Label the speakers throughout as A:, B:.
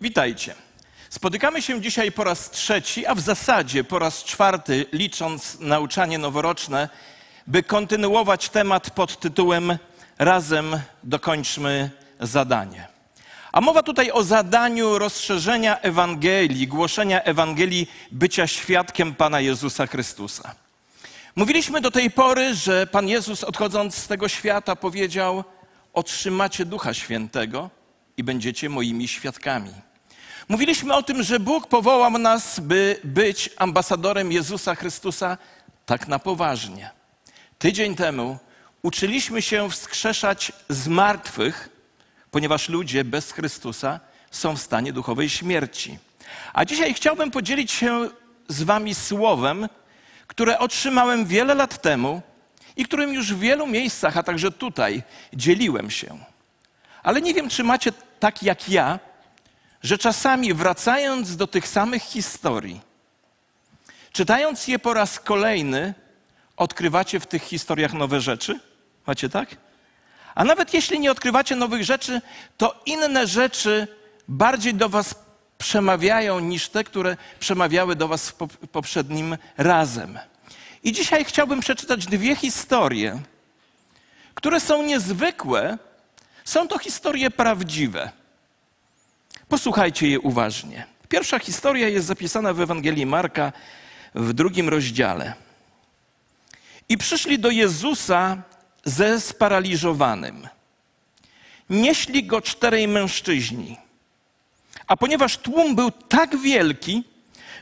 A: Witajcie. Spotykamy się dzisiaj po raz trzeci, a w zasadzie po raz czwarty, licząc nauczanie noworoczne, by kontynuować temat pod tytułem Razem dokończmy zadanie. A mowa tutaj o zadaniu rozszerzenia Ewangelii, głoszenia Ewangelii bycia świadkiem Pana Jezusa Chrystusa. Mówiliśmy do tej pory, że Pan Jezus odchodząc z tego świata powiedział: Otrzymacie Ducha Świętego i będziecie moimi świadkami. Mówiliśmy o tym, że Bóg powołał nas, by być ambasadorem Jezusa Chrystusa tak na poważnie. Tydzień temu uczyliśmy się wskrzeszać z martwych, ponieważ ludzie bez Chrystusa są w stanie duchowej śmierci. A dzisiaj chciałbym podzielić się z Wami słowem, które otrzymałem wiele lat temu i którym już w wielu miejscach, a także tutaj, dzieliłem się. Ale nie wiem, czy macie tak jak ja, że czasami wracając do tych samych historii, czytając je po raz kolejny, odkrywacie w tych historiach nowe rzeczy? Macie tak? A nawet jeśli nie odkrywacie nowych rzeczy, to inne rzeczy bardziej do Was przemawiają niż te, które przemawiały do Was poprzednim razem. I dzisiaj chciałbym przeczytać dwie historie, które są niezwykłe. Są to historie prawdziwe. Posłuchajcie je uważnie. Pierwsza historia jest zapisana w Ewangelii Marka w drugim rozdziale. I przyszli do Jezusa ze sparaliżowanym. Nieśli go czterej mężczyźni. A ponieważ tłum był tak wielki,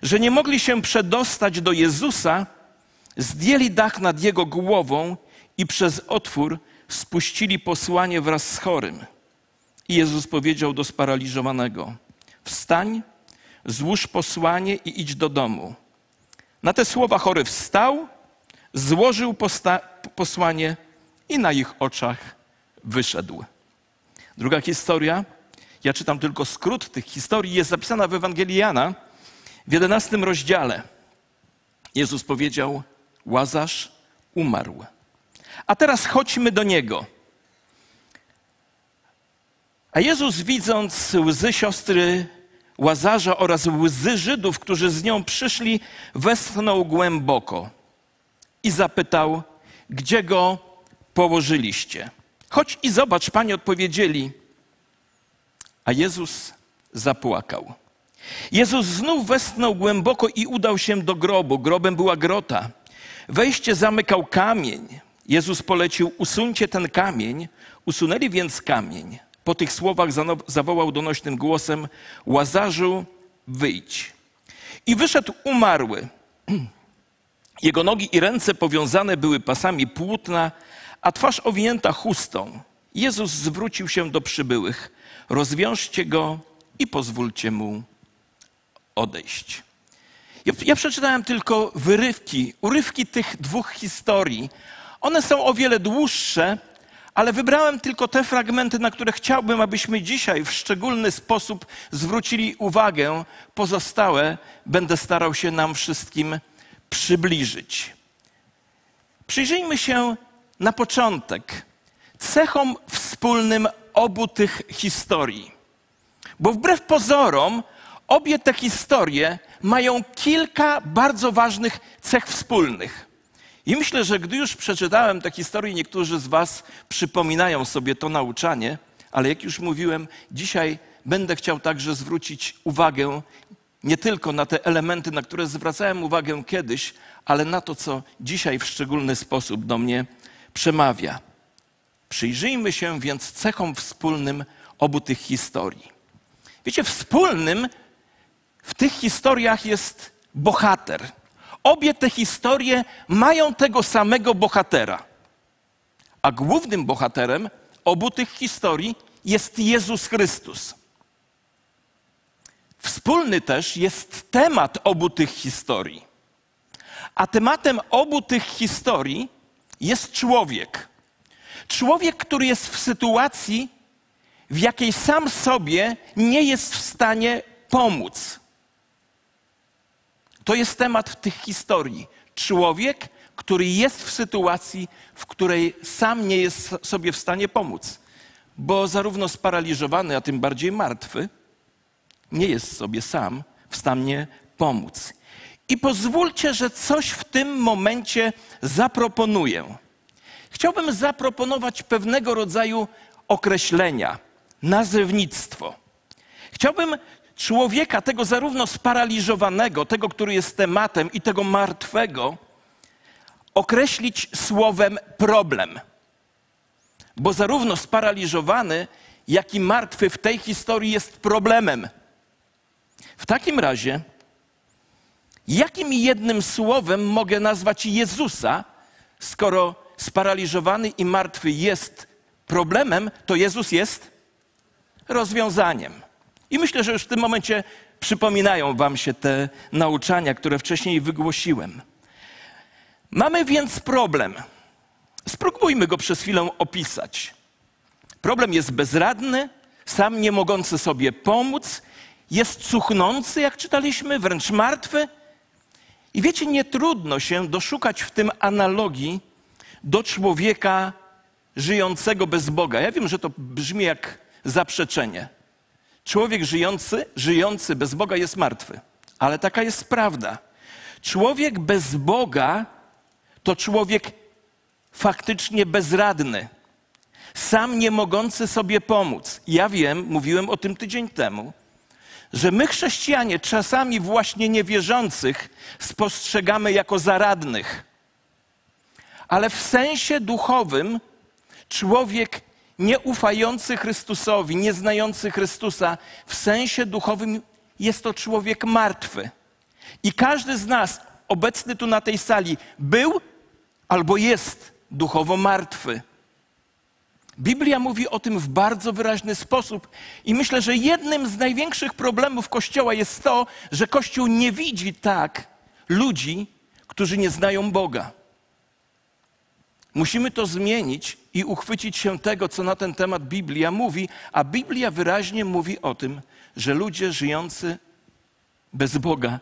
A: że nie mogli się przedostać do Jezusa, zdjęli dach nad jego głową i przez otwór spuścili posłanie wraz z chorym. I Jezus powiedział do sparaliżowanego: Wstań, złóż posłanie i idź do domu. Na te słowa chory wstał, złożył posłanie i na ich oczach wyszedł. Druga historia, ja czytam tylko skrót tych historii, jest zapisana w Ewangelii Jana w jedenastym rozdziale. Jezus powiedział: Łazarz umarł. A teraz chodźmy do niego. A Jezus, widząc łzy siostry Łazarza oraz łzy Żydów, którzy z nią przyszli, westchnął głęboko i zapytał, gdzie go położyliście. Chodź i zobacz, panie odpowiedzieli. A Jezus zapłakał. Jezus znów westchnął głęboko i udał się do grobu. Grobem była grota. Wejście zamykał kamień. Jezus polecił: Usuńcie ten kamień. Usunęli więc kamień. Po tych słowach zawołał donośnym głosem: Łazarzu, wyjdź. I wyszedł umarły. Jego nogi i ręce powiązane były pasami płótna, a twarz owinięta chustą. Jezus zwrócił się do przybyłych: Rozwiążcie go i pozwólcie mu odejść. Ja, ja przeczytałem tylko wyrywki, urywki tych dwóch historii. One są o wiele dłuższe, ale wybrałem tylko te fragmenty, na które chciałbym, abyśmy dzisiaj w szczególny sposób zwrócili uwagę. Pozostałe będę starał się nam wszystkim przybliżyć. Przyjrzyjmy się na początek cechom wspólnym obu tych historii. Bo wbrew pozorom, obie te historie mają kilka bardzo ważnych cech wspólnych. I myślę, że gdy już przeczytałem tę historię, niektórzy z Was przypominają sobie to nauczanie, ale jak już mówiłem, dzisiaj będę chciał także zwrócić uwagę nie tylko na te elementy, na które zwracałem uwagę kiedyś, ale na to, co dzisiaj w szczególny sposób do mnie przemawia. Przyjrzyjmy się więc cechom wspólnym obu tych historii. Wiecie, wspólnym w tych historiach jest bohater. Obie te historie mają tego samego bohatera. A głównym bohaterem obu tych historii jest Jezus Chrystus. Wspólny też jest temat obu tych historii. A tematem obu tych historii jest człowiek. Człowiek, który jest w sytuacji, w jakiej sam sobie nie jest w stanie pomóc. To jest temat tych historii. Człowiek, który jest w sytuacji, w której sam nie jest sobie w stanie pomóc, bo zarówno sparaliżowany, a tym bardziej martwy, nie jest sobie sam w stanie pomóc. I pozwólcie, że coś w tym momencie zaproponuję. Chciałbym zaproponować pewnego rodzaju określenia, nazewnictwo. Chciałbym człowieka, tego zarówno sparaliżowanego, tego, który jest tematem, i tego martwego, określić słowem problem. Bo zarówno sparaliżowany, jak i martwy w tej historii jest problemem. W takim razie, jakim jednym słowem mogę nazwać Jezusa, skoro sparaliżowany i martwy jest problemem, to Jezus jest rozwiązaniem. I myślę, że już w tym momencie przypominają Wam się te nauczania, które wcześniej wygłosiłem. Mamy więc problem. Spróbujmy go przez chwilę opisać. Problem jest bezradny, sam nie mogący sobie pomóc, jest cuchnący, jak czytaliśmy, wręcz martwy. I wiecie, nie trudno się doszukać w tym analogii do człowieka żyjącego bez Boga. Ja wiem, że to brzmi jak zaprzeczenie. Człowiek żyjący, żyjący bez Boga jest martwy, ale taka jest prawda. Człowiek bez Boga to człowiek faktycznie bezradny, sam nie mogący sobie pomóc. Ja wiem, mówiłem o tym tydzień temu, że my, chrześcijanie, czasami właśnie niewierzących spostrzegamy jako zaradnych. Ale w sensie duchowym człowiek nieufający Chrystusowi, nieznający Chrystusa, w sensie duchowym jest to człowiek martwy. I każdy z nas, obecny tu na tej sali, był albo jest duchowo martwy. Biblia mówi o tym w bardzo wyraźny sposób i myślę, że jednym z największych problemów Kościoła jest to, że Kościół nie widzi tak ludzi, którzy nie znają Boga. Musimy to zmienić i uchwycić się tego, co na ten temat Biblia mówi, a Biblia wyraźnie mówi o tym, że ludzie żyjący bez Boga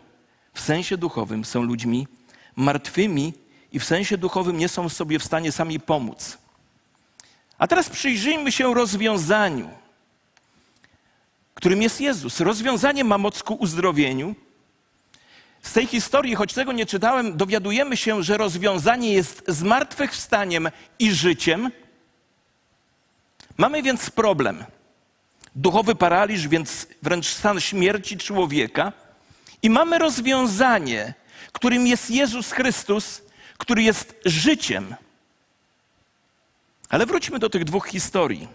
A: w sensie duchowym są ludźmi martwymi i w sensie duchowym nie są sobie w stanie sami pomóc. A teraz przyjrzyjmy się rozwiązaniu, którym jest Jezus. Rozwiązanie ma moc ku uzdrowieniu. Z tej historii, choć tego nie czytałem, dowiadujemy się, że rozwiązanie jest zmartwychwstaniem i życiem. Mamy więc problem. Duchowy paraliż, więc wręcz stan śmierci człowieka. I mamy rozwiązanie, którym jest Jezus Chrystus, który jest życiem. Ale wróćmy do tych dwóch historii.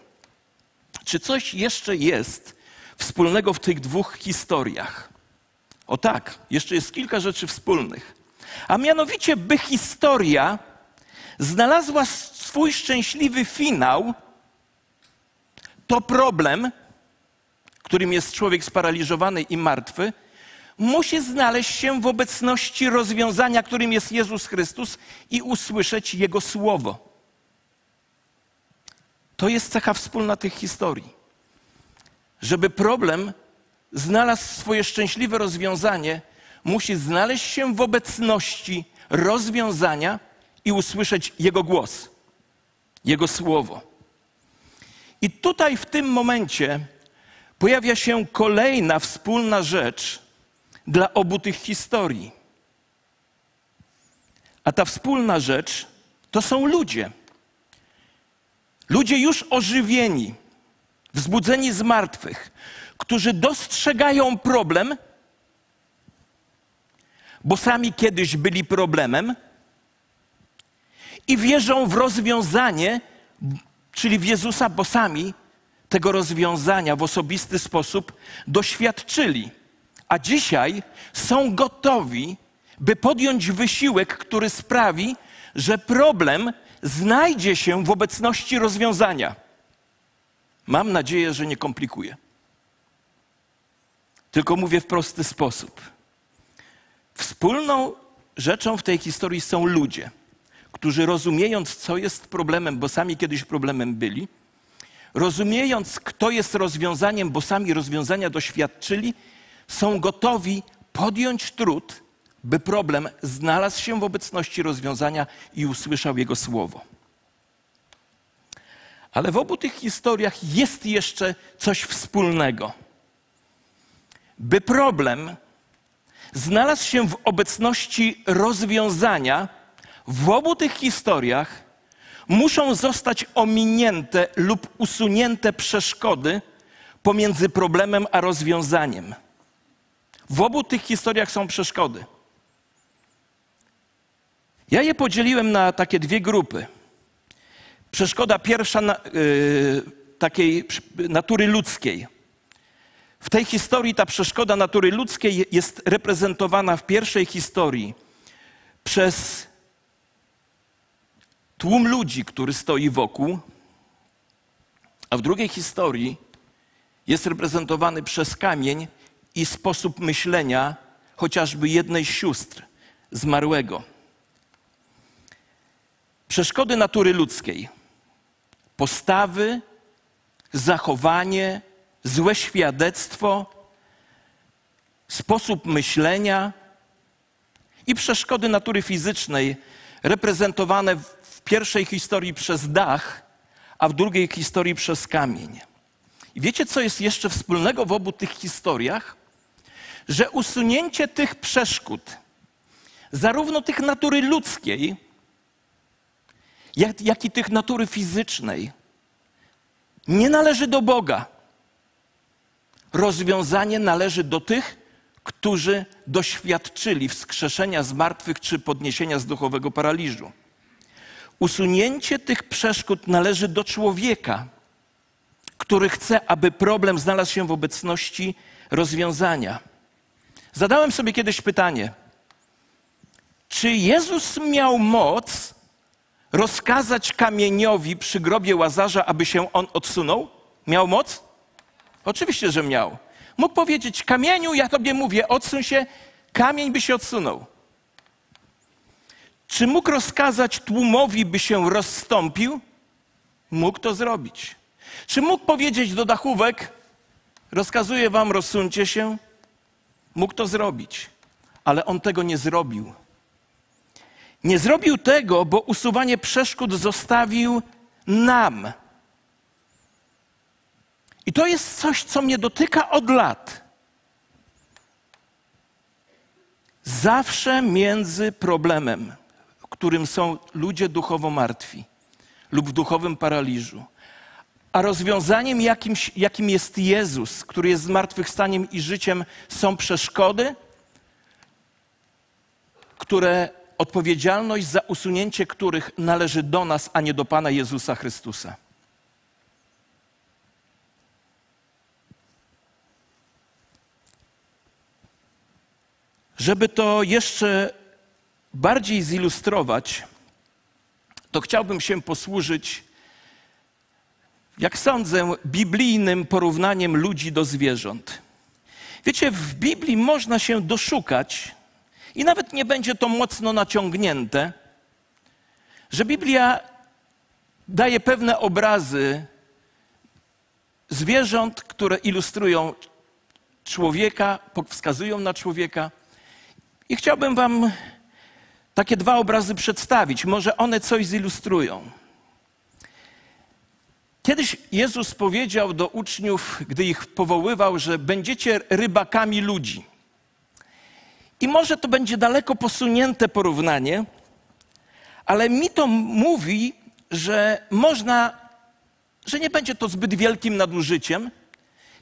A: Czy coś jeszcze jest wspólnego w tych dwóch historiach? O tak, jeszcze jest kilka rzeczy wspólnych. A mianowicie, by historia znalazła swój szczęśliwy finał, to problem, którym jest człowiek sparaliżowany i martwy, musi znaleźć się w obecności rozwiązania, którym jest Jezus Chrystus i usłyszeć Jego słowo. To jest cecha wspólna tych historii. Żeby problem znalazł swoje szczęśliwe rozwiązanie, musi znaleźć się w obecności rozwiązania i usłyszeć Jego głos, Jego słowo. I tutaj w tym momencie pojawia się kolejna wspólna rzecz dla obu tych historii. A ta wspólna rzecz to są ludzie. Ludzie już ożywieni, wzbudzeni z martwych, którzy dostrzegają problem, bo sami kiedyś byli problemem i wierzą w rozwiązanie, czyli w Jezusa, bo sami tego rozwiązania w osobisty sposób doświadczyli. A dzisiaj są gotowi, by podjąć wysiłek, który sprawi, że problem znajdzie się w obecności rozwiązania. Mam nadzieję, że nie komplikuję. Tylko mówię w prosty sposób. Wspólną rzeczą w tej historii są ludzie, którzy rozumiejąc, co jest problemem, bo sami kiedyś problemem byli, rozumiejąc, kto jest rozwiązaniem, bo sami rozwiązania doświadczyli, są gotowi podjąć trud by problem znalazł się w obecności rozwiązania i usłyszał Jego słowo. Ale w obu tych historiach jest jeszcze coś wspólnego. By problem znalazł się w obecności rozwiązania, w obu tych historiach muszą zostać ominięte lub usunięte przeszkody pomiędzy problemem a rozwiązaniem. W obu tych historiach są przeszkody. Ja je podzieliłem na takie dwie grupy. Przeszkoda pierwsza na, yy, takiej natury ludzkiej. W tej historii ta przeszkoda natury ludzkiej jest reprezentowana w pierwszej historii przez tłum ludzi, który stoi wokół, a w drugiej historii jest reprezentowany przez kamień i sposób myślenia chociażby jednej z sióstr zmarłego. Przeszkody natury ludzkiej, postawy, zachowanie, złe świadectwo, sposób myślenia i przeszkody natury fizycznej, reprezentowane w pierwszej historii przez dach, a w drugiej historii przez kamień. I wiecie, co jest jeszcze wspólnego w obu tych historiach? Że usunięcie tych przeszkód, zarówno tych natury ludzkiej, jak, jak i tych natury fizycznej, nie należy do Boga. Rozwiązanie należy do tych, którzy doświadczyli wskrzeszenia z martwych czy podniesienia z duchowego paraliżu. Usunięcie tych przeszkód należy do człowieka, który chce, aby problem znalazł się w obecności rozwiązania. Zadałem sobie kiedyś pytanie: czy Jezus miał moc rozkazać kamieniowi przy grobie łazarza, aby się on odsunął? Miał moc? Oczywiście, że miał. Mógł powiedzieć: Kamieniu, ja tobie mówię, odsuń się, kamień by się odsunął. Czy mógł rozkazać tłumowi, by się rozstąpił? Mógł to zrobić. Czy mógł powiedzieć do dachówek: Rozkazuję wam, rozsuńcie się? Mógł to zrobić, ale on tego nie zrobił. Nie zrobił tego, bo usuwanie przeszkód zostawił nam. I to jest coś, co mnie dotyka od lat. Zawsze między problemem, którym są ludzie duchowo martwi lub w duchowym paraliżu, a rozwiązaniem, jakimś, jakim jest Jezus, który jest zmartwychwstaniem i życiem, są przeszkody, które odpowiedzialność za usunięcie których należy do nas, a nie do Pana Jezusa Chrystusa. Żeby to jeszcze bardziej zilustrować, to chciałbym się posłużyć, jak sądzę, biblijnym porównaniem ludzi do zwierząt. Wiecie, w Biblii można się doszukać i nawet nie będzie to mocno naciągnięte, że Biblia daje pewne obrazy zwierząt, które ilustrują człowieka, wskazują na człowieka. I chciałbym Wam takie dwa obrazy przedstawić. Może one coś zilustrują. Kiedyś Jezus powiedział do uczniów, gdy ich powoływał, że będziecie rybakami ludzi. I może to będzie daleko posunięte porównanie, ale mi to mówi, że można, że nie będzie to zbyt wielkim nadużyciem,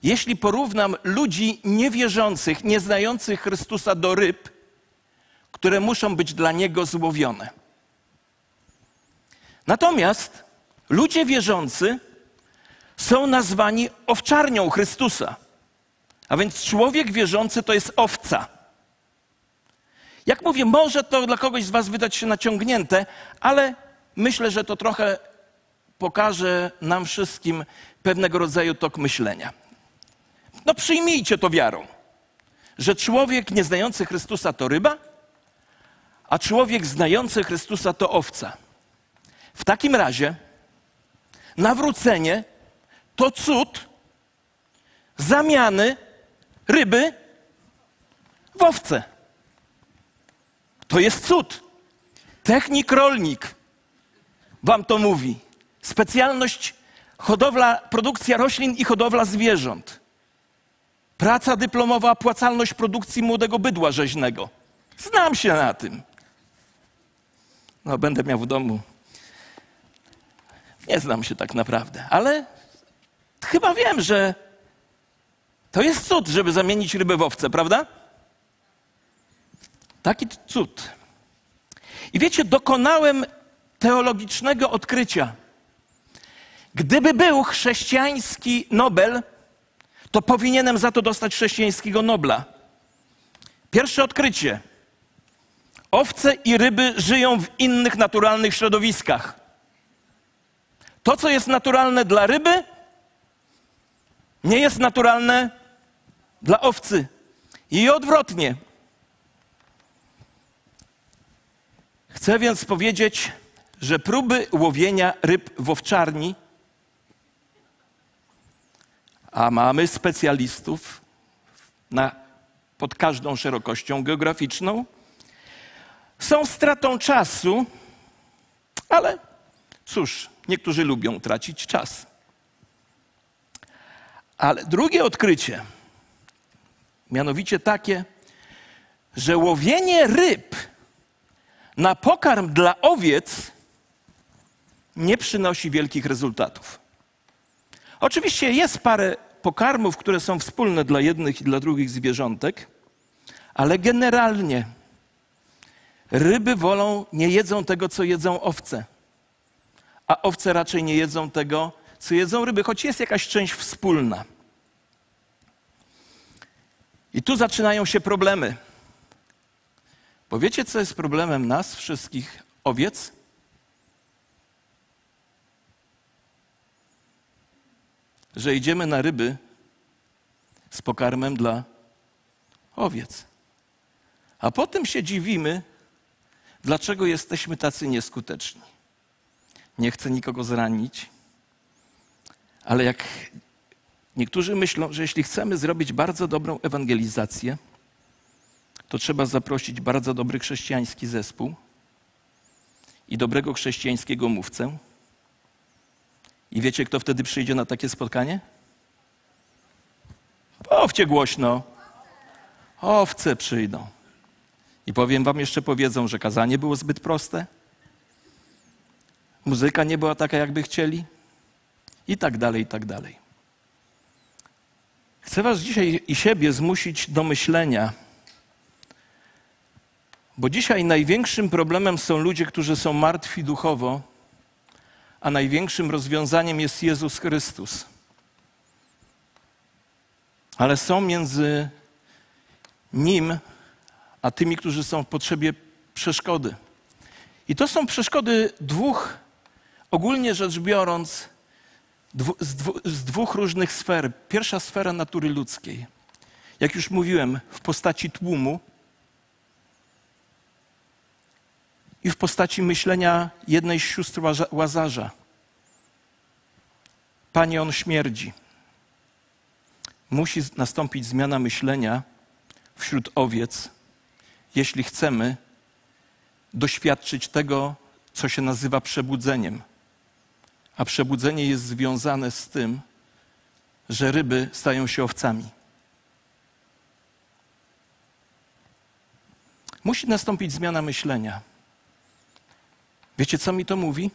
A: jeśli porównam ludzi niewierzących, nieznających Chrystusa do ryb, które muszą być dla Niego złowione. Natomiast ludzie wierzący są nazwani owczarnią Chrystusa. A więc człowiek wierzący to jest owca. Jak mówię, może to dla kogoś z Was wydać się naciągnięte, ale myślę, że to trochę pokaże nam wszystkim pewnego rodzaju tok myślenia. No przyjmijcie to wiarą, że człowiek nieznający Chrystusa to ryba, a człowiek znający Chrystusa to owca. W takim razie nawrócenie to cud zamiany ryby w owce. To jest cud. Technik rolnik wam to mówi. Specjalność hodowla, produkcja roślin i hodowla zwierząt. Praca dyplomowa, opłacalność produkcji młodego bydła rzeźnego. Znam się na tym. No, będę miał w domu. Nie znam się tak naprawdę, ale chyba wiem, że to jest cud, żeby zamienić rybę w owce, prawda? Taki cud. I wiecie, dokonałem teologicznego odkrycia. Gdyby był chrześcijański Nobel, to powinienem za to dostać chrześcijańskiego Nobla. Pierwsze odkrycie. Owce i ryby żyją w innych naturalnych środowiskach. To, co jest naturalne dla ryby, nie jest naturalne dla owcy. I odwrotnie. Chcę więc powiedzieć, że próby łowienia ryb w owczarni, a mamy specjalistów na, pod każdą szerokością geograficzną, są stratą czasu, ale cóż, niektórzy lubią tracić czas. Ale drugie odkrycie, mianowicie takie, że łowienie ryb na pokarm dla owiec nie przynosi wielkich rezultatów. Oczywiście jest parę pokarmów, które są wspólne dla jednych i dla drugich zwierzątek, ale generalnie ryby wolą, nie jedzą tego, co jedzą owce, a owce raczej nie jedzą tego, co jedzą ryby, choć jest jakaś część wspólna. I tu zaczynają się problemy. Bo wiecie, co jest problemem nas, wszystkich owiec? Że idziemy na ryby z pokarmem dla owiec. A potem się dziwimy, dlaczego jesteśmy tacy nieskuteczni. Nie chcę nikogo zranić, ale jak niektórzy myślą, że jeśli chcemy zrobić bardzo dobrą ewangelizację, to trzeba zaprosić bardzo dobry chrześcijański zespół i dobrego chrześcijańskiego mówcę. I wiecie, kto wtedy przyjdzie na takie spotkanie? Powcie głośno. Owce przyjdą. I powiem wam, jeszcze powiedzą, że kazanie było zbyt proste, muzyka nie była taka, jakby chcieli i tak dalej, i tak dalej. Chcę was dzisiaj i siebie zmusić do myślenia, bo dzisiaj największym problemem są ludzie, którzy są martwi duchowo, a największym rozwiązaniem jest Jezus Chrystus. Ale są między Nim a tymi, którzy są w potrzebie przeszkody. I to są przeszkody dwóch, ogólnie rzecz biorąc, dwu, z, dwu, z dwóch różnych sfer. Pierwsza sfera natury ludzkiej. Jak już mówiłem, w postaci tłumu, i w postaci myślenia jednej z sióstr Łazarza. Panie, on śmierdzi. Musi nastąpić zmiana myślenia wśród owiec, jeśli chcemy doświadczyć tego, co się nazywa przebudzeniem. A przebudzenie jest związane z tym, że ryby stają się owcami. Musi nastąpić zmiana myślenia. Wiecie, co mi to mówi?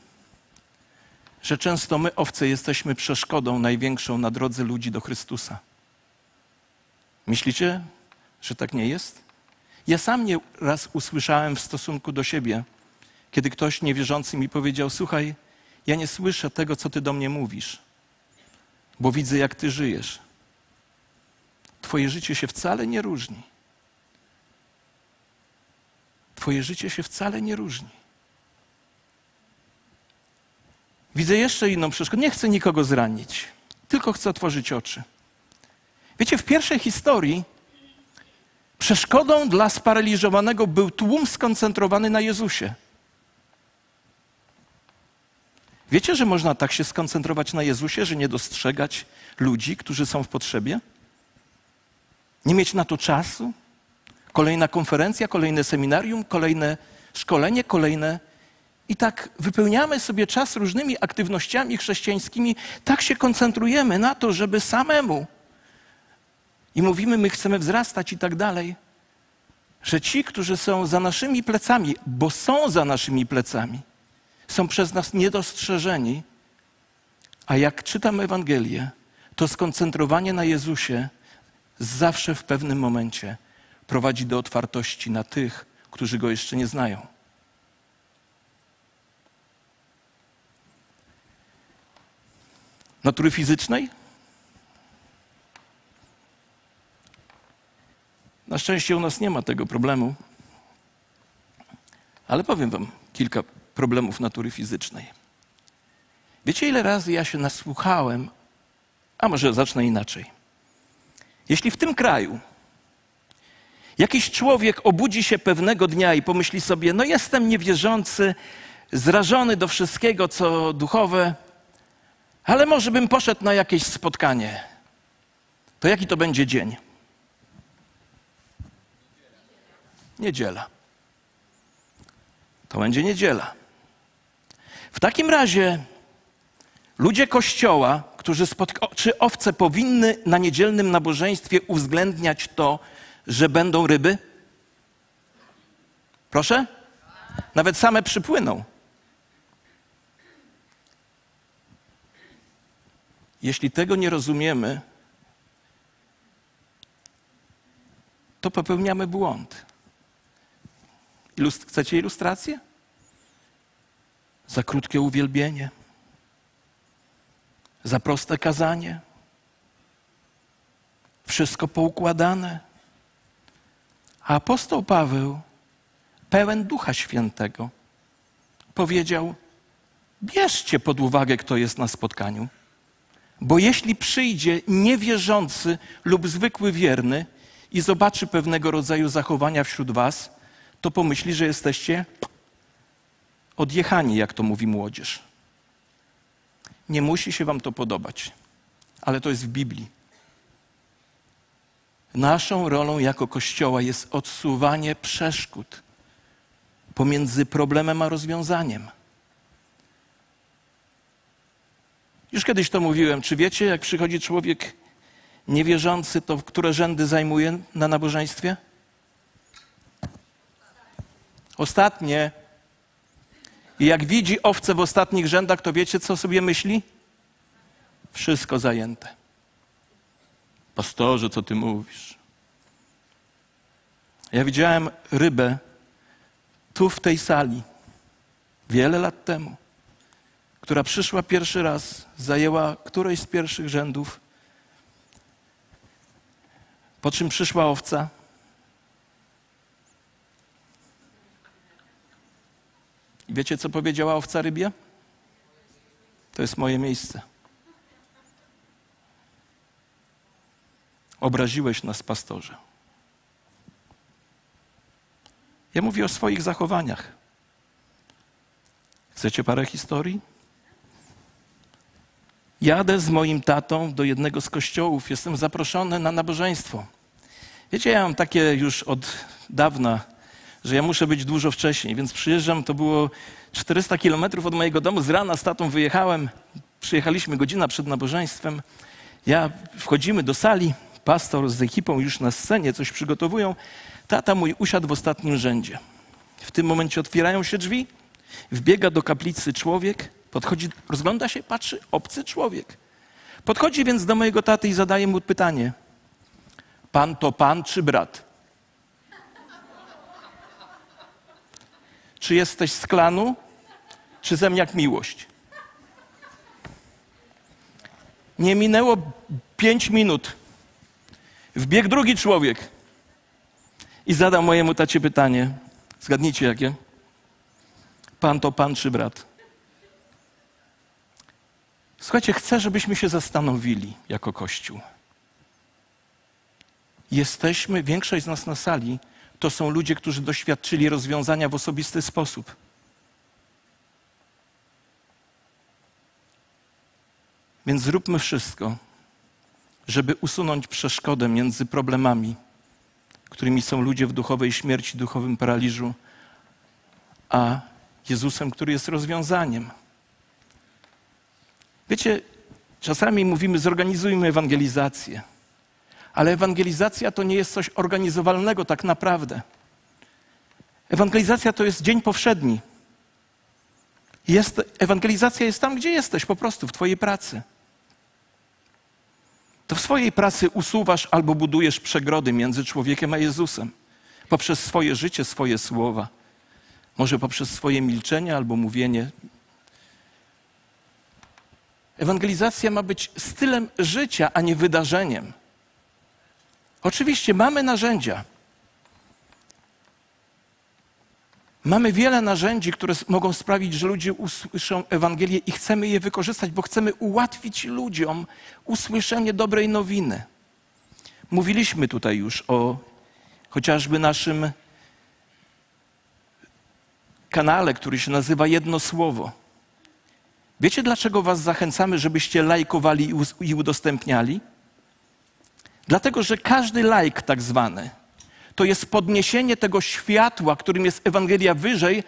A: Że często my, owce, jesteśmy przeszkodą największą na drodze ludzi do Chrystusa. Myślicie, że tak nie jest? Ja sam nie raz usłyszałem w stosunku do siebie, kiedy ktoś niewierzący mi powiedział: Słuchaj, ja nie słyszę tego, co ty do mnie mówisz, bo widzę, jak ty żyjesz. Twoje życie się wcale nie różni. Twoje życie się wcale nie różni. Widzę jeszcze inną przeszkodę. Nie chcę nikogo zranić, tylko chcę otworzyć oczy. Wiecie, w pierwszej historii przeszkodą dla sparaliżowanego był tłum skoncentrowany na Jezusie. Wiecie, że można tak się skoncentrować na Jezusie, że nie dostrzegać ludzi, którzy są w potrzebie? Nie mieć na to czasu? Kolejna konferencja, kolejne seminarium, kolejne szkolenie, kolejne i tak wypełniamy sobie czas różnymi aktywnościami chrześcijańskimi, tak się koncentrujemy na to, żeby samemu i mówimy, my chcemy wzrastać i tak dalej, że ci, którzy są za naszymi plecami, bo są za naszymi plecami, są przez nas niedostrzeżeni, a jak czytam Ewangelię, to skoncentrowanie na Jezusie zawsze w pewnym momencie prowadzi do otwartości na tych, którzy Go jeszcze nie znają. Natury fizycznej? Na szczęście u nas nie ma tego problemu, ale powiem Wam kilka problemów natury fizycznej. Wiecie, ile razy ja się nasłuchałem, a może zacznę inaczej. Jeśli w tym kraju jakiś człowiek obudzi się pewnego dnia i pomyśli sobie, no jestem niewierzący, zrażony do wszystkiego, co duchowe, ale może bym poszedł na jakieś spotkanie, to jaki to będzie dzień? Niedziela. To będzie niedziela. W takim razie ludzie kościoła, którzy czy owce powinny na niedzielnym nabożeństwie uwzględniać to, że będą ryby? Proszę? Nawet same przypłyną. Jeśli tego nie rozumiemy, to popełniamy błąd. Ilust chcecie ilustrację? Za krótkie uwielbienie, za proste kazanie, wszystko poukładane. A apostoł Paweł, pełen Ducha Świętego, powiedział: Bierzcie pod uwagę, kto jest na spotkaniu. Bo jeśli przyjdzie niewierzący lub zwykły wierny i zobaczy pewnego rodzaju zachowania wśród Was, to pomyśli, że jesteście odjechani, jak to mówi młodzież. Nie musi się Wam to podobać, ale to jest w Biblii. Naszą rolą jako Kościoła jest odsuwanie przeszkód pomiędzy problemem a rozwiązaniem. Już kiedyś to mówiłem. Czy wiecie, jak przychodzi człowiek niewierzący, to które rzędy zajmuje na nabożeństwie? Ostatnie. I jak widzi owce w ostatnich rzędach, to wiecie, co sobie myśli? Wszystko zajęte. Pastorze, co ty mówisz? Ja widziałem rybę tu w tej sali wiele lat temu która przyszła pierwszy raz, zajęła którejś z pierwszych rzędów, po czym przyszła owca. I wiecie, co powiedziała owca rybie? To jest moje miejsce. Obraziłeś nas, pastorze. Ja mówię o swoich zachowaniach. Chcecie parę historii? Jadę z moim tatą do jednego z kościołów, jestem zaproszony na nabożeństwo. Wiecie, ja mam takie już od dawna, że ja muszę być dużo wcześniej, więc przyjeżdżam, to było 400 kilometrów od mojego domu, z rana z tatą wyjechałem, przyjechaliśmy godzina przed nabożeństwem. Ja wchodzimy do sali, pastor z ekipą już na scenie coś przygotowują. Tata mój usiadł w ostatnim rzędzie. W tym momencie otwierają się drzwi, wbiega do kaplicy człowiek, Podchodzi, rozgląda się, patrzy, obcy człowiek. Podchodzi więc do mojego taty i zadaje mu pytanie: Pan to pan czy brat? Czy jesteś z klanu, czy zemniak miłość? Nie minęło pięć minut. Wbiegł drugi człowiek i zadał mojemu tacie pytanie. Zgadnijcie jakie? Pan to pan czy brat? Słuchajcie, chcę, żebyśmy się zastanowili jako Kościół. Jesteśmy, większość z nas na sali, to są ludzie, którzy doświadczyli rozwiązania w osobisty sposób. Więc zróbmy wszystko, żeby usunąć przeszkodę między problemami, którymi są ludzie w duchowej śmierci, duchowym paraliżu, a Jezusem, który jest rozwiązaniem. Wiecie, czasami mówimy, zorganizujmy ewangelizację, Ale ewangelizacja to nie jest coś organizowalnego tak naprawdę. Ewangelizacja to jest dzień powszedni. Jest, ewangelizacja jest tam, gdzie jesteś, po prostu w Twojej pracy. To w swojej pracy usuwasz albo budujesz przegrody między człowiekiem a Jezusem poprzez swoje życie, swoje słowa. Może poprzez swoje milczenie albo mówienie. Ewangelizacja ma być stylem życia, a nie wydarzeniem. Oczywiście mamy narzędzia. Mamy wiele narzędzi, które mogą sprawić, że ludzie usłyszą Ewangelię i chcemy je wykorzystać, bo chcemy ułatwić ludziom usłyszenie dobrej nowiny. Mówiliśmy tutaj już o chociażby naszym kanale, który się nazywa Jedno Słowo. Wiecie, dlaczego Was zachęcamy, żebyście lajkowali i udostępniali? Dlatego, że każdy lajk tak zwany to jest podniesienie tego światła, którym jest Ewangelia wyżej,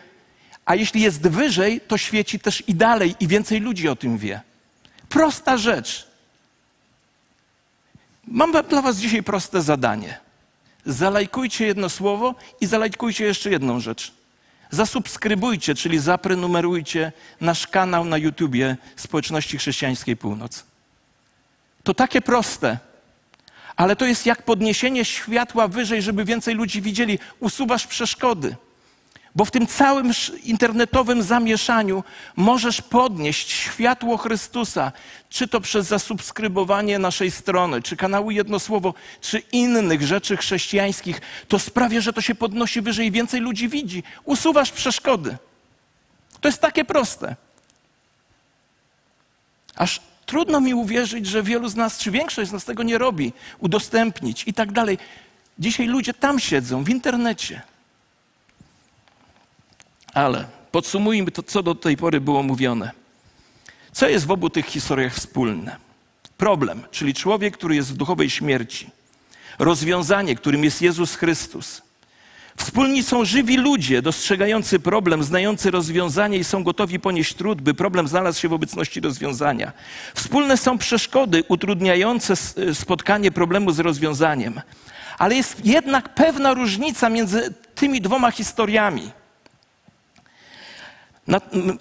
A: a jeśli jest wyżej, to świeci też i dalej i więcej ludzi o tym wie. Prosta rzecz. Mam dla Was dzisiaj proste zadanie. Zalajkujcie jedno słowo i zalajkujcie jeszcze jedną rzecz. Zasubskrybujcie, czyli zaprenumerujcie nasz kanał na YouTubie Społeczności Chrześcijańskiej Północ. To takie proste ale to jest jak podniesienie światła wyżej, żeby więcej ludzi widzieli. Usuwasz przeszkody. Bo w tym całym internetowym zamieszaniu możesz podnieść światło Chrystusa, czy to przez zasubskrybowanie naszej strony, czy kanału Jedno Słowo, czy innych rzeczy chrześcijańskich. To sprawia, że to się podnosi wyżej i więcej ludzi widzi. Usuwasz przeszkody. To jest takie proste. Aż Trudno mi uwierzyć, że wielu z nas, czy większość z nas tego nie robi, udostępnić i tak dalej. Dzisiaj ludzie tam siedzą, w internecie. Ale podsumujmy to, co do tej pory było mówione. Co jest w obu tych historiach wspólne? Problem, czyli człowiek, który jest w duchowej śmierci. Rozwiązanie, którym jest Jezus Chrystus. Wspólni są żywi ludzie, dostrzegający problem, znający rozwiązanie i są gotowi ponieść trud, by problem znalazł się w obecności rozwiązania. Wspólne są przeszkody utrudniające spotkanie problemu z rozwiązaniem. Ale jest jednak pewna różnica między tymi dwoma historiami.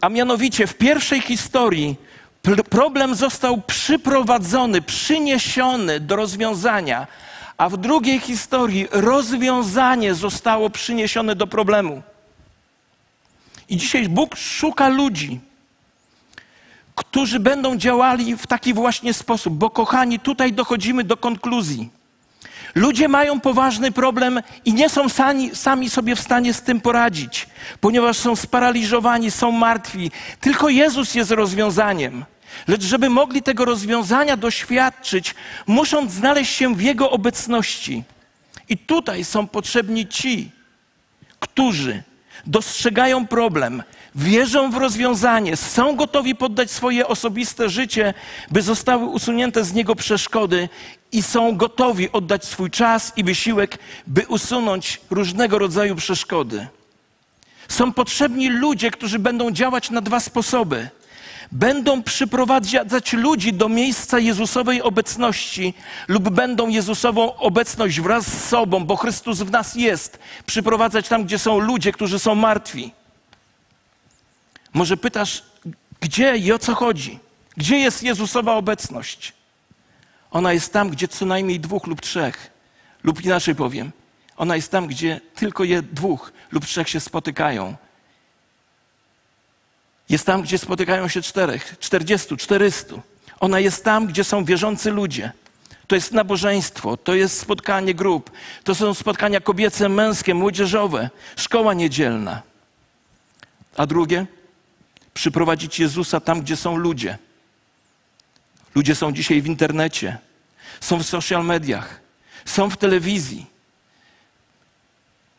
A: A mianowicie w pierwszej historii problem został przyprowadzony, przyniesiony do rozwiązania a w drugiej historii rozwiązanie zostało przyniesione do problemu. I dzisiaj Bóg szuka ludzi, którzy będą działali w taki właśnie sposób, bo kochani, tutaj dochodzimy do konkluzji. Ludzie mają poważny problem i nie są sami, sami, sobie w stanie z tym poradzić, ponieważ są sparaliżowani, są martwi. Tylko Jezus jest rozwiązaniem. Lecz żeby mogli tego rozwiązania doświadczyć, muszą znaleźć się w Jego obecności. I tutaj są potrzebni ci, którzy dostrzegają problem, wierzą w rozwiązanie, są gotowi poddać swoje osobiste życie, by zostały usunięte z niego przeszkody i są gotowi oddać swój czas i wysiłek, by usunąć różnego rodzaju przeszkody. Są potrzebni ludzie, którzy będą działać na dwa sposoby będą przyprowadzać ludzi do miejsca Jezusowej obecności lub będą Jezusową obecność wraz z sobą, bo Chrystus w nas jest, przyprowadzać tam, gdzie są ludzie, którzy są martwi. Może pytasz, gdzie i o co chodzi? Gdzie jest Jezusowa obecność? Ona jest tam, gdzie co najmniej dwóch lub trzech, lub inaczej powiem, ona jest tam, gdzie tylko je dwóch lub trzech się spotykają jest tam, gdzie spotykają się czterech, czterdziestu, czterystu. Ona jest tam, gdzie są wierzący ludzie. To jest nabożeństwo, to jest spotkanie grup, to są spotkania kobiece, męskie, młodzieżowe, szkoła niedzielna. A drugie, przyprowadzić Jezusa tam, gdzie są ludzie. Ludzie są dzisiaj w internecie, są w social mediach, są w telewizji,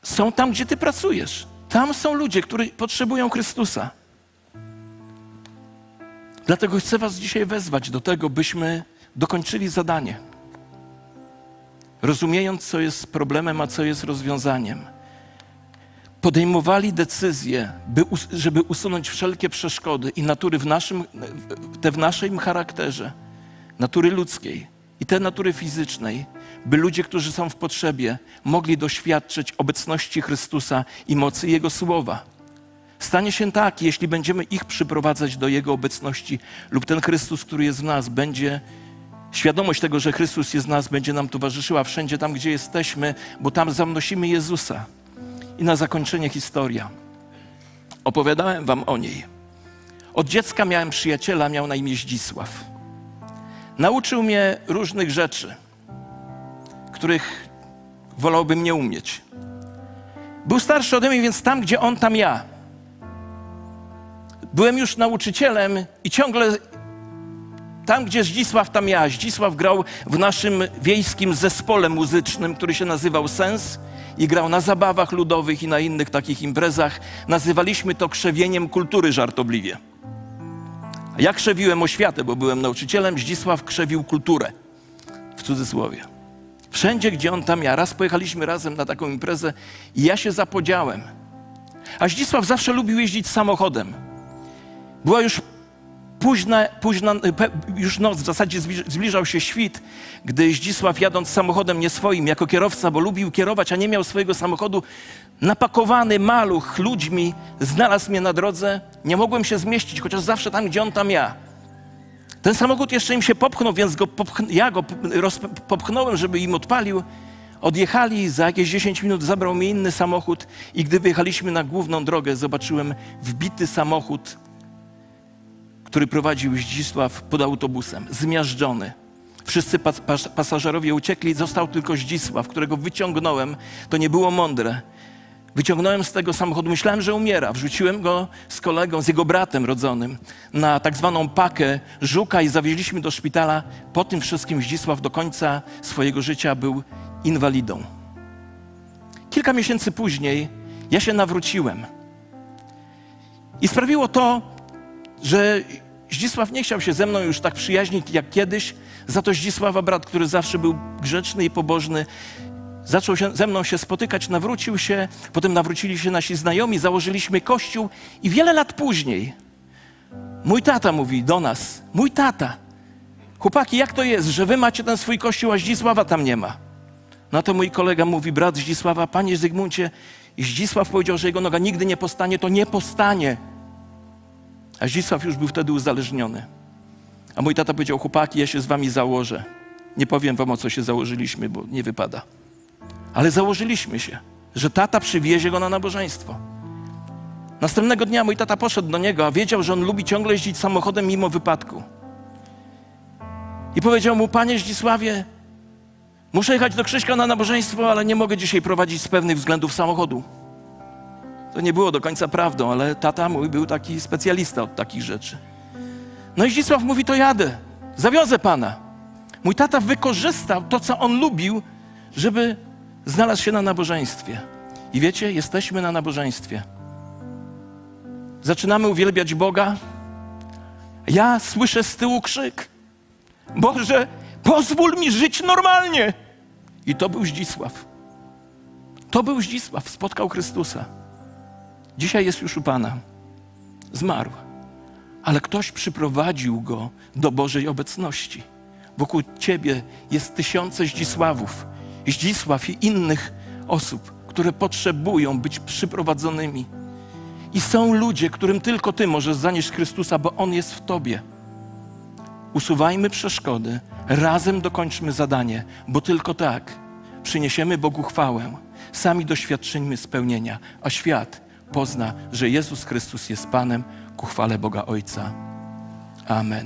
A: są tam, gdzie ty pracujesz. Tam są ludzie, którzy potrzebują Chrystusa. Dlatego chcę Was dzisiaj wezwać do tego, byśmy dokończyli zadanie. Rozumiejąc, co jest problemem, a co jest rozwiązaniem. Podejmowali decyzje, by, żeby usunąć wszelkie przeszkody i natury w naszym, te w naszym charakterze, natury ludzkiej, i te natury fizycznej, by ludzie, którzy są w potrzebie, mogli doświadczyć obecności Chrystusa i mocy Jego słowa. Stanie się tak, jeśli będziemy ich przyprowadzać do Jego obecności, lub ten Chrystus, który jest w nas, będzie, świadomość tego, że Chrystus jest w nas, będzie nam towarzyszyła wszędzie tam, gdzie jesteśmy, bo tam zamnosimy Jezusa. I na zakończenie historia. Opowiadałem wam o niej. Od dziecka miałem przyjaciela, miał na imię Zdzisław. Nauczył mnie różnych rzeczy, których wolałbym nie umieć. Był starszy ode mnie, więc tam, gdzie on, tam ja. Byłem już nauczycielem i ciągle tam, gdzie Zdzisław, tam ja. Zdzisław grał w naszym wiejskim zespole muzycznym, który się nazywał Sens i grał na zabawach ludowych i na innych takich imprezach. Nazywaliśmy to krzewieniem kultury żartobliwie. Ja krzewiłem oświatę, bo byłem nauczycielem, Zdzisław krzewił kulturę, w cudzysłowie. Wszędzie, gdzie on tam ja. Raz pojechaliśmy razem na taką imprezę i ja się zapodziałem. A Zdzisław zawsze lubił jeździć samochodem. Była już późna, późna już noc, w zasadzie zbliżał się świt, gdy Zdzisław jadąc samochodem nie swoim, jako kierowca, bo lubił kierować, a nie miał swojego samochodu, napakowany maluch ludźmi, znalazł mnie na drodze. Nie mogłem się zmieścić, chociaż zawsze tam, gdzie on, tam ja. Ten samochód jeszcze im się popchnął, więc go popch- ja go popchnąłem, żeby im odpalił. Odjechali, za jakieś 10 minut zabrał mnie inny samochód i gdy wyjechaliśmy na główną drogę, zobaczyłem wbity samochód, który prowadził Zdzisław pod autobusem, zmiażdżony. Wszyscy pas pas pasażerowie uciekli, został tylko Zdzisław, którego wyciągnąłem. To nie było mądre. Wyciągnąłem z tego samochodu, myślałem, że umiera. Wrzuciłem go z kolegą, z jego bratem rodzonym na tak zwaną pakę żuka i zawieźliśmy do szpitala. Po tym wszystkim Zdzisław do końca swojego życia był inwalidą. Kilka miesięcy później ja się nawróciłem. I sprawiło to, że Zdzisław nie chciał się ze mną już tak przyjaźnić jak kiedyś. Za to Zdzisława, brat, który zawsze był grzeczny i pobożny, zaczął się, ze mną się spotykać, nawrócił się, potem nawrócili się nasi znajomi, założyliśmy kościół i wiele lat później mój tata mówi do nas, mój tata, chłopaki, jak to jest, że wy macie ten swój kościół, a Zdzisława tam nie ma? No to mój kolega mówi, brat Zdzisława, panie Zygmuncie, Zdzisław powiedział, że jego noga nigdy nie postanie, to nie postanie. A Zdzisław już był wtedy uzależniony. A mój tata powiedział, chłopaki, ja się z wami założę. Nie powiem wam, o co się założyliśmy, bo nie wypada. Ale założyliśmy się, że tata przywiezie go na nabożeństwo. Następnego dnia mój tata poszedł do niego, a wiedział, że on lubi ciągle jeździć samochodem mimo wypadku. I powiedział mu, panie Zdzisławie, muszę jechać do Krzyśka na nabożeństwo, ale nie mogę dzisiaj prowadzić z pewnych względów samochodu. To nie było do końca prawdą, ale tata mój był taki specjalista od takich rzeczy. No i Zdzisław mówi, to jadę, zawiozę pana. Mój tata wykorzystał to, co on lubił, żeby znalazł się na nabożeństwie. I wiecie, jesteśmy na nabożeństwie. Zaczynamy uwielbiać Boga. Ja słyszę z tyłu krzyk. Boże, pozwól mi żyć normalnie. I to był Zdzisław. To był Zdzisław, spotkał Chrystusa. Dzisiaj jest już u Pana. Zmarł. Ale ktoś przyprowadził go do Bożej obecności. Wokół Ciebie jest tysiące Zdzisławów, Zdzisław i innych osób, które potrzebują być przyprowadzonymi. I są ludzie, którym tylko Ty możesz zanieść Chrystusa, bo On jest w Tobie. Usuwajmy przeszkody, razem dokończmy zadanie, bo tylko tak przyniesiemy Bogu chwałę. Sami doświadczymy spełnienia, a świat pozna, że Jezus Chrystus jest Panem ku chwale Boga Ojca. Amen.